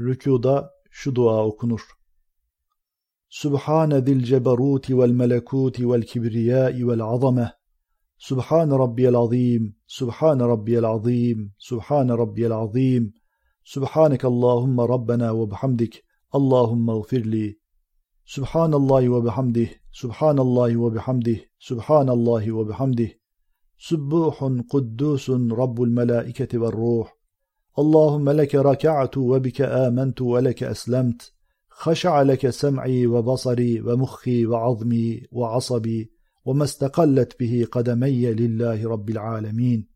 Rükuda şu dua okunur. Subhane zil ceberut vel melekut vel kibriya vel azame. Subhan rabbiyel azim. Subhan rabbiyel azim. Subhan rabbiyel azim. Subhaneke Allahumma rabbena ve bihamdik. Allahumma gfirli. Subhanallahi ve bihamdih. Subhanallahi ve bihamdih. Subhanallahi ve bihamdih. Subbuhun kuddusun rabbul melaiketi ve ruh. اللهم لك ركعت وبك آمنت ولك أسلمت. خشع لك سمعي وبصري ومخي وعظمي وعصبي وما استقلت به قدمي لله رب العالمين.